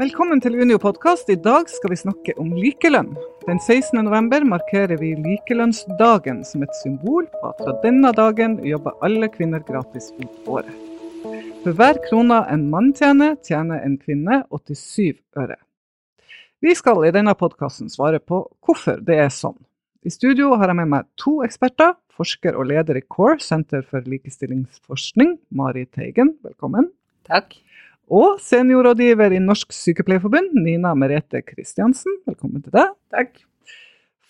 Velkommen til Unio podkast. I dag skal vi snakke om likelønn. Den 16. november markerer vi likelønnsdagen som et symbol på at fra denne dagen jobber alle kvinner gratis ut året. For hver krone en mann tjener, tjener en kvinne 87 øre. Vi skal i denne podkasten svare på hvorfor det er sånn. I studio har jeg med meg to eksperter, forsker og leder i CORE, Senter for likestillingsforskning, Mari Teigen. Velkommen. Takk. Og seniorrådgiver i Norsk Sykepleierforbund, Nina Merete Kristiansen. Velkommen til deg. Takk.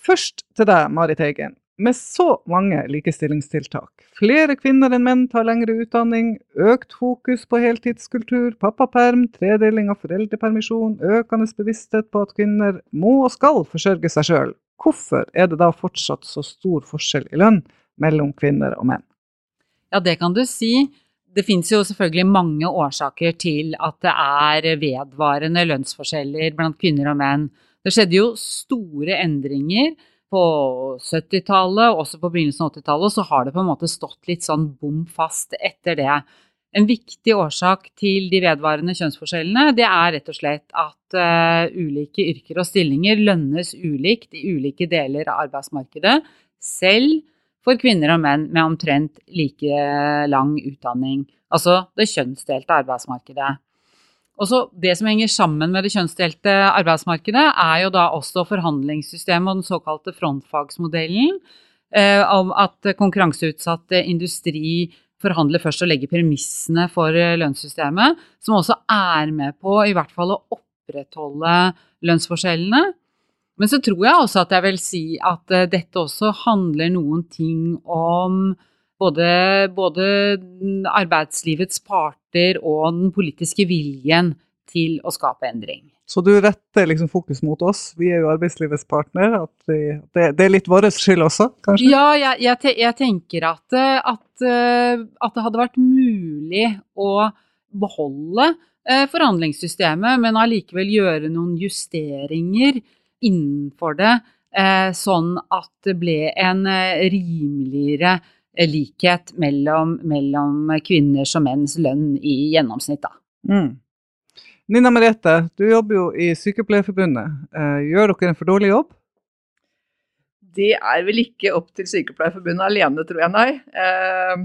Først til deg, Marit Eigen. Med så mange likestillingstiltak, flere kvinner enn menn tar lengre utdanning, økt fokus på heltidskultur, pappaperm, tredeling av foreldrepermisjon, økende bevissthet på at kvinner må og skal forsørge seg sjøl, hvorfor er det da fortsatt så stor forskjell i lønn mellom kvinner og menn? Ja, det kan du si. Det finnes jo selvfølgelig mange årsaker til at det er vedvarende lønnsforskjeller blant kvinner og menn. Det skjedde jo store endringer på 70-tallet, også på begynnelsen av 80-tallet, og så har det på en måte stått litt sånn bom fast etter det. En viktig årsak til de vedvarende kjønnsforskjellene, det er rett og slett at uh, ulike yrker og stillinger lønnes ulikt i ulike deler av arbeidsmarkedet, selv for kvinner og menn med omtrent like lang utdanning. Altså det kjønnsdelte arbeidsmarkedet. Og så Det som henger sammen med det kjønnsdelte arbeidsmarkedet, er jo da også forhandlingssystemet og den såkalte frontfagsmodellen. Eh, om at konkurranseutsatt industri forhandler først og legger premissene for lønnssystemet. Som også er med på i hvert fall å opprettholde lønnsforskjellene. Men så tror jeg også at jeg vil si at uh, dette også handler noen ting om både, både arbeidslivets parter og den politiske viljen til å skape endring. Så du retter liksom fokus mot oss, vi er jo arbeidslivets partner. At vi, det, det, er litt vår skyld også, kanskje? Ja, jeg, jeg, jeg tenker at, eh, at, eh, at, det hadde vært mulig å beholde forhandlingssystemet, men allikevel gjøre noen justeringer innenfor det, eh, sånn at det ble en eh, rimeligere eh, likhet mellom, mellom kvinners og menns lønn i gjennomsnitt. Da. Mm. Nina Merete, du jobber jo i Sykepleierforbundet. Gjør dere en for dårlig jobb? Det er vel ikke opp til Sykepleierforbundet alene, tror jeg, nei.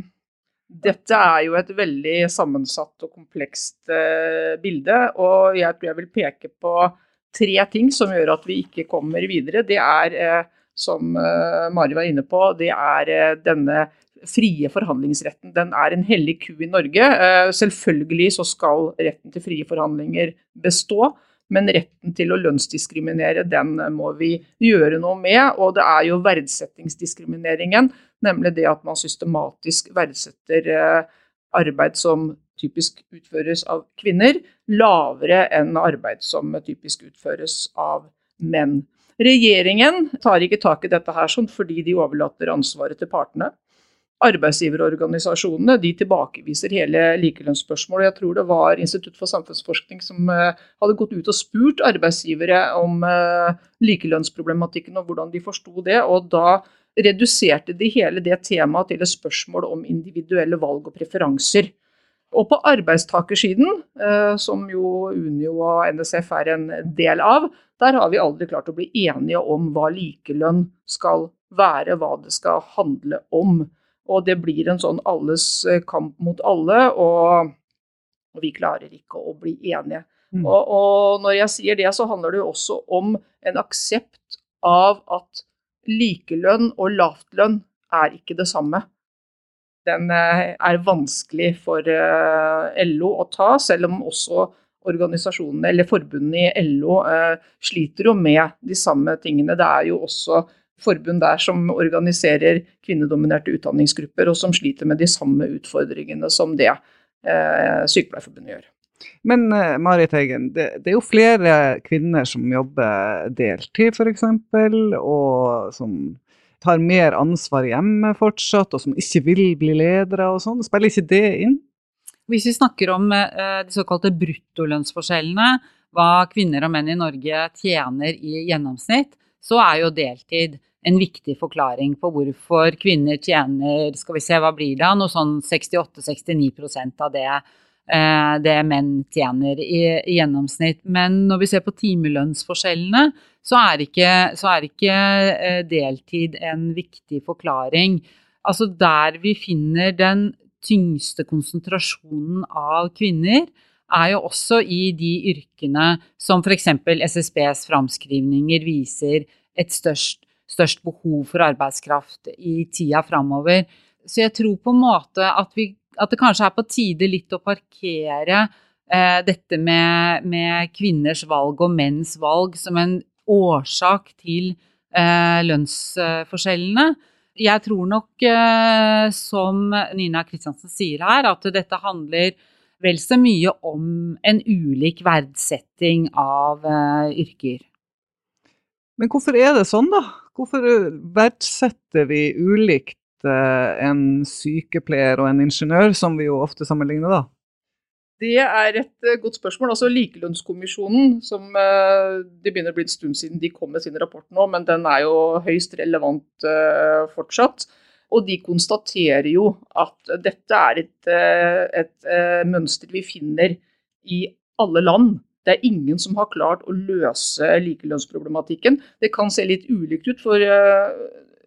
Dette er jo et veldig sammensatt og komplekst bilde, og jeg tror jeg vil peke på tre ting som gjør at vi ikke kommer videre. Det er, eh, som eh, Mari var inne på, det er eh, denne frie forhandlingsretten. Den er en hellig ku i Norge. Selvfølgelig så skal retten til frie forhandlinger bestå. Men retten til å lønnsdiskriminere, den må vi gjøre noe med. Og det er jo verdsettingsdiskrimineringen, nemlig det at man systematisk verdsetter arbeid som typisk utføres av kvinner, lavere enn arbeid som typisk utføres av menn. Regjeringen tar ikke tak i dette her sånn fordi de overlater ansvaret til partene. Arbeidsgiverorganisasjonene de tilbakeviser hele likelønnsspørsmålet. Jeg tror det var Institutt for samfunnsforskning som uh, hadde gått ut og spurt arbeidsgivere om uh, likelønnsproblematikken og hvordan de forsto det. og da reduserte de hele det temaet til et spørsmål om individuelle valg og preferanser. Og på arbeidstakersiden, eh, som jo Unio og NSF er en del av, der har vi aldri klart å bli enige om hva likelønn skal være, hva det skal handle om. Og det blir en sånn alles eh, kamp mot alle, og, og vi klarer ikke å bli enige. Mm. Og, og, når jeg sier det, så handler det jo også om en aksept av at likelønn og lavtlønn er ikke det samme den eh, er vanskelig for eh, LO å ta, selv om også organisasjonene eller forbundene i LO eh, sliter jo med de samme tingene. Det er jo også forbund der som organiserer kvinnedominerte utdanningsgrupper, og som sliter med de samme utfordringene som det Sykepleierforbundet gjør. Men Marit Heggen, det, det, er jo flere kvinner som jobber deltid f.eks., og som tar mer ansvar hjemme fortsatt, og som ikke vil bli ledere og sånn. Spiller ikke det inn? Hvis vi snakker om uh, de såkalte bruttolønnsforskjellene, hva kvinner og menn i Norge tjener i gjennomsnitt, så er jo deltid en viktig forklaring på hvorfor kvinner tjener skal vi se, hva blir det, noe sånn 68-69% av det eh, det menn tjener i, i, gjennomsnitt. Men når vi ser på timelønnsforskjellene, så er ikke, så er ikke eh, deltid en viktig forklaring. Altså der vi finner den tyngste konsentrasjonen av kvinner, er jo også i de yrkene som f.eks. SSBs framskrivninger viser et størst, størst behov for arbeidskraft i tida framover. Så jeg tror på en måte at, vi, at, det kanskje er på tide litt å parkere eh, dette med, med, kvinners valg og menns valg som en årsak til eh, lønnsforskjellene. Jeg tror nok, eh, som Nina Kristiansen sier her, at dette handler vel så mye om en ulik verdsetting av eh, yrker. Men hvorfor er det sånn, da? Hvorfor verdsetter vi ulikt Eh, en sykepleier og en ingeniør, som vi jo ofte sammenligner, da? Det er et eh, godt spørsmål. Altså Likelønnskommisjonen, som eh, det begynner å bli en stund siden de kom med sin rapport nå, men den er jo høyst relevant fortsatt. Og de konstaterer jo at dette er et, et mønster vi finner i alle land. Det er ingen som har klart å løse likelønnsproblematikken. Det kan se litt ulikt ut, for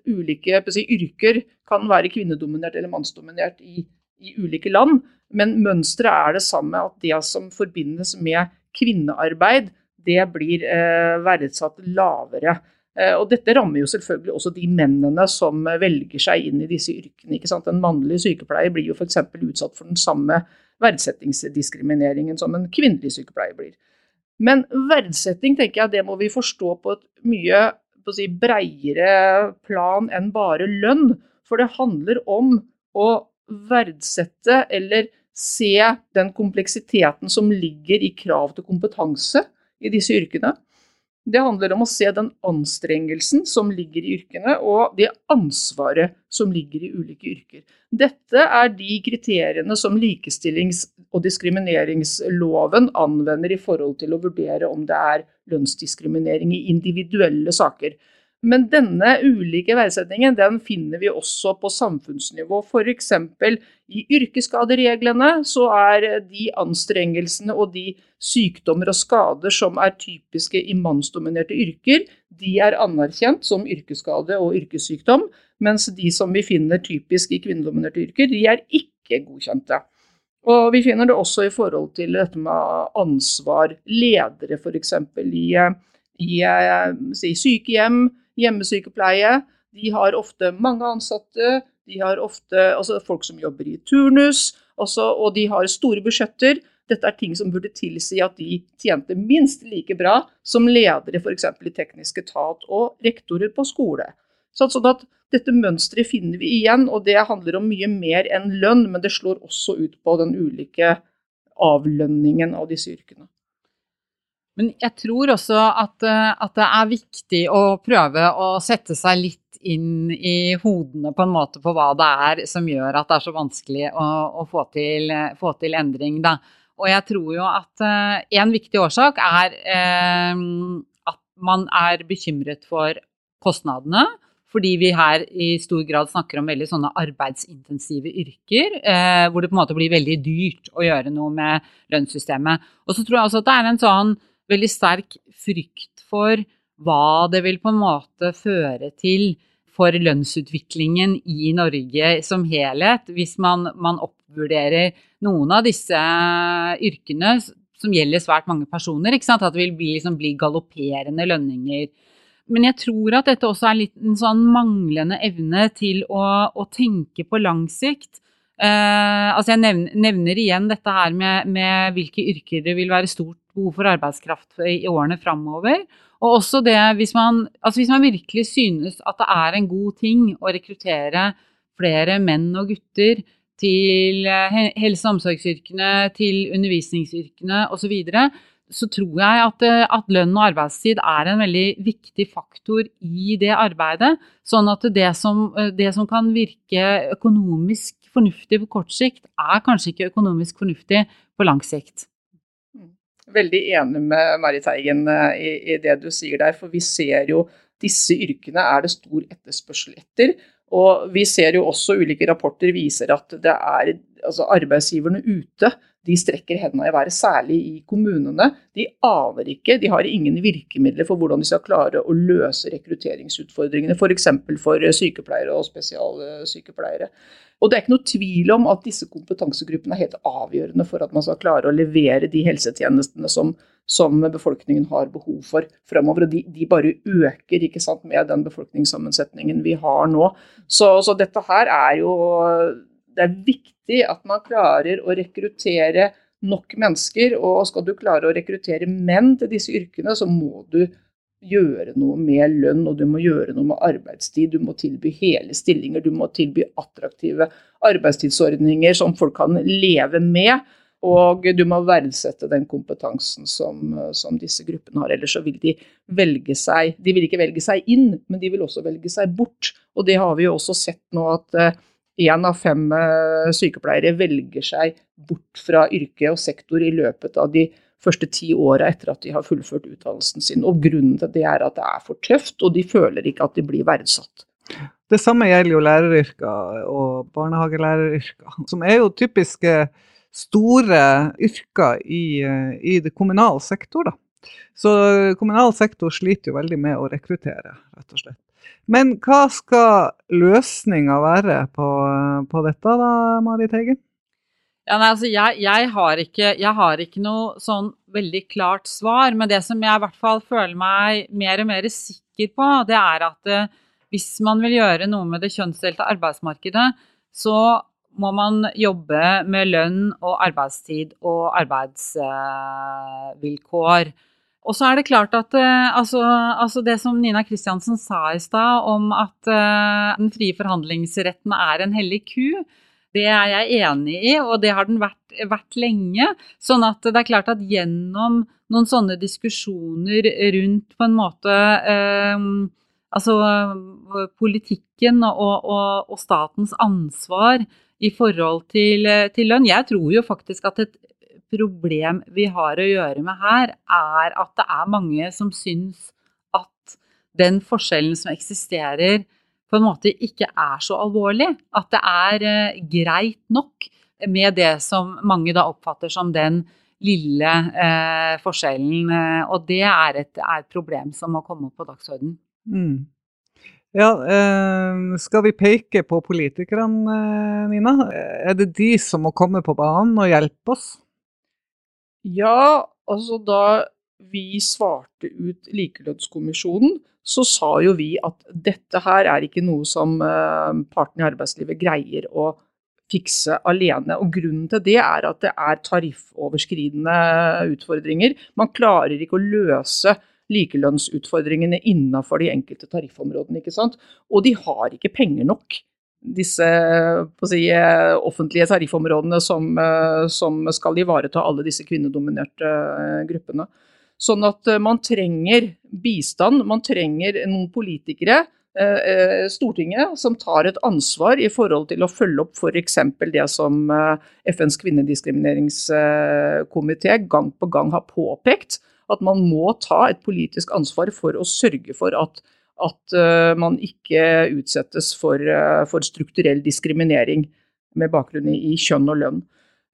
ulike si, yrker kan være kvinnedominert eller mannsdominert i, i ulike land. Men mønsteret er det samme, at det som forbindes med kvinnearbeid, det blir eh, verdsatt lavere. Eh, og dette rammer jo selvfølgelig også de mennene som velger seg inn i disse yrkene. ikke sant? En mannlig sykepleier blir jo f.eks. utsatt for den samme verdsettingsdiskrimineringen som en kvinnelig sykepleier blir. Men verdsetting tenker jeg, det må vi forstå på et mye på å si, breiere plan enn bare lønn. For det handler om å verdsette eller se den kompleksiteten som ligger i krav til kompetanse i disse yrkene. Det handler om å se den anstrengelsen som ligger i yrkene, og det ansvaret som ligger i ulike yrker. Dette er de kriteriene som likestillings- og diskrimineringsloven anvender i forhold til å vurdere om det er lønnsdiskriminering i individuelle saker. Men denne ulike verdsettingen den finner vi også på samfunnsnivå. F.eks. i yrkesskadereglene så er de anstrengelsene og de sykdommer og skader som er typiske i mannsdominerte yrker, de er anerkjent som yrkesskade og yrkessykdom, mens de som vi finner typisk i kvinnedominerte yrker, de er ikke godkjente. Og vi finner det også i forhold til dette med ansvar. Ledere f.eks. i, i, si, sykehjem, hjemmesykepleie. De har ofte mange ansatte, de har ofte altså folk som jobber i turnus, også, og de har store budsjetter. Dette er ting som burde tilsi at de tjente minst like bra som ledere f.eks. i teknisk etat og rektorer på skole. Sånn at dette mønsteret finner vi igjen, og det handler om mye mer enn lønn, men det slår også ut på den ulike avlønningen av disse yrkene. Men jeg tror også at, eh, at, det er viktig å prøve å sette seg litt inn i hodene på en måte på hva det er som gjør at det er så vanskelig å, å få, til, få, til, endring. Da. Og jeg tror jo at uh, en viktig årsak er uh, at man er bekymret for kostnadene. Fordi vi her i stor grad snakker om veldig sånne arbeidsintensive yrker, eh, hvor det på en måte blir veldig dyrt å gjøre noe med lønnssystemet. Og så tror jeg også at det er en sånn veldig sterk frykt for hva det vil på en måte føre til for lønnsutviklingen i Norge som helhet, hvis man, man oppvurderer noen av disse yrkene som gjelder svært mange personer. At det vil bli, liksom, bli galopperende lønninger. Men jeg tror at dette også er litt en sånn manglende evne til å, å tenke på lang sikt. Eh, altså jeg nevner, nevner, igjen dette her med, med, hvilke yrker det vil være stort behov for arbeidskraft i årene framover. Og også det hvis man, altså hvis man virkelig synes at det er en god ting å rekruttere flere menn og gutter til eh, helse- og omsorgsyrkene, til undervisningsyrkene osv., så, videre, så tror jeg at, eh, at, lønn og arbeidstid er en veldig viktig faktor i det arbeidet. Sånn at det som, eh, det som kan virke økonomisk fornuftig på kort sikt, er kanskje ikke økonomisk fornuftig på lang sikt. Mm. Veldig enig med Marit Teigen i, i det du sier der, for vi ser jo disse yrkene er det stor etterspørsel etter. Og vi ser jo også ulike rapporter viser at det er altså arbeidsgiverne ute de strekker hendene i været, særlig i kommunene. De aner ikke, de har ingen virkemidler for hvordan de skal klare å løse rekrutteringsutfordringene, f.eks. For, for sykepleiere og spesialsykepleiere. Og det er ikke noe tvil om at disse kompetansegruppene er helt avgjørende for at man skal klare å levere de helsetjenestene som, som befolkningen har behov for fremover. Og de, de bare øker ikke sant, med den befolkningssammensetningen vi har nå. Så, så dette her er jo Det er viktig at man klarer å rekruttere nok mennesker. Og skal du klare å rekruttere menn til disse yrkene, så må du gjøre noe med lønn, og du må gjøre noe med arbeidstid. Du må tilby hele stillinger, du må tilby attraktive arbeidstidsordninger som folk kan leve med. Og du må verdsette den kompetansen som, som, disse gruppene har. Ellers så vil de velge seg De vil ikke velge seg inn, men de vil også velge seg bort. Og det har vi jo også sett nå at én av fem uh, sykepleiere velger seg bort fra yrke og sektor i løpet av de første ti åra etter at de har fullført utdannelsen sin. Og grunnen til det er at det er for tøft, og de føler ikke at de blir verdsatt. Det samme gjelder jo læreryrker og barnehagelæreryrker, som er jo typiske store yrker i, i det kommunale sektor. Så kommunal sektor sliter jo veldig med å rekruttere, rett og slett. Men hva skal løsninga være på, på, dette da, Marit Heggen? Ja, nei, altså jeg, jeg, har ikke, jeg, har ikke, noe sånn veldig klart svar, men det som jeg i hvert fall føler meg mer og mer sikker på, det er at uh, hvis man vil gjøre noe med det kjønnsdelte arbeidsmarkedet, så må man jobbe med lønn og arbeidstid og arbeidsvilkår. Uh, og så er det klart at uh, altså, altså, det som Nina Kristiansen sa i stad om at den frie forhandlingsretten er en hellig ku, det er jeg enig i, og det har den vært, vært, lenge. Sånn at det er klart at gjennom noen sånne diskusjoner rundt på en måte eh, Altså politikken og, og, og, statens ansvar i forhold til, til, lønn. Jeg tror jo faktisk at et problem vi har å gjøre med her, er at det er mange som syns at den forskjellen som eksisterer, på en måte ikke er så alvorlig. At det er eh, greit nok med det som mange da oppfatter som den lille eh, forskjellen. Eh, og det er et, er et, problem som må komme opp på dagsordenen. Mm. Ja, eh, skal vi peke på politikerne, Nina? Er det de som må komme på banen og hjelpe oss? Ja, altså da vi svarte ut Likelønnskommisjonen, så sa jo vi at dette her er ikke noe som eh, partene i arbeidslivet greier å fikse alene. Og Grunnen til det er at det er tariffoverskridende utfordringer. Man klarer ikke å løse likelønnsutfordringene innenfor de enkelte tariffområdene. ikke sant? Og de har ikke penger nok, disse si, offentlige tariffområdene som, eh, som skal ivareta alle disse kvinnedominerte eh, gruppene. Sånn at eh, man trenger bistand, man trenger noen politikere, eh, eh, Stortinget, som tar et ansvar i forhold til å følge opp f.eks. det som FNs kvinnediskrimineringskomité gang på gang har påpekt. At man må ta et politisk ansvar for å sørge for at, at man ikke utsettes for, for strukturell diskriminering med bakgrunn i kjønn og lønn.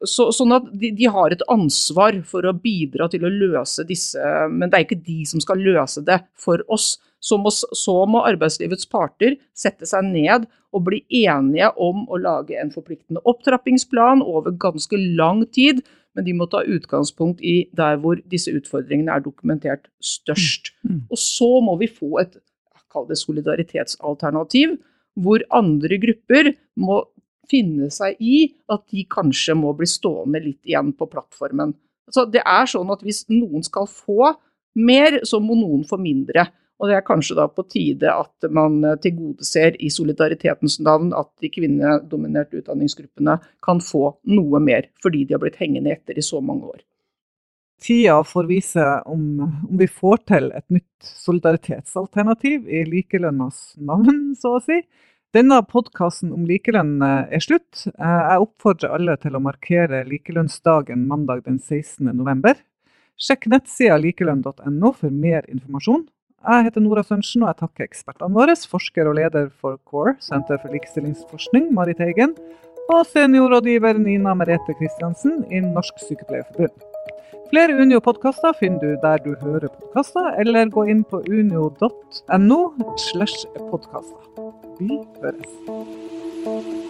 Så, sånn at de, de, har et ansvar for å bidra til å løse disse, men det er ikke de som skal løse det for oss. Så må, så må arbeidslivets parter sette seg ned og bli enige om å lage en forpliktende opptrappingsplan over ganske lang tid, men de må ta utgangspunkt i der hvor disse utfordringene er dokumentert størst. Mm. Og så må vi få et kall det solidaritetsalternativ, hvor andre grupper må finne seg i at de kanskje må bli stående litt igjen på plattformen. Så det er sånn at hvis noen skal få mer, så må noen få mindre. Og det er kanskje da på tide at man eh, tilgodeser i solidaritetens navn at de kvinnedominerte utdanningsgruppene kan få noe mer, fordi de har blitt hengende etter i så mange år. Tida får vise om, om vi får til et nytt solidaritetsalternativ i likelønnas navn, så å si. Denne podkasten om likelønn eh, er slutt. Eh, jeg oppfordrer alle til å markere likelønnsdagen mandag den 16. november. Sjekk nettsida likelønn.no for mer informasjon. Jeg heter Nora Sørensen, og jeg takker ekspertene våre, forsker og leder for CORE, Senter for likestillingsforskning, Marit Eigen, og seniorrådgiver Nina Merete Kristiansen i Norsk Sykepleierforbund. Flere Unio-podkaster finner du der du hører podkaster, eller gå inn på unio.no slash podkaster. Vi høres.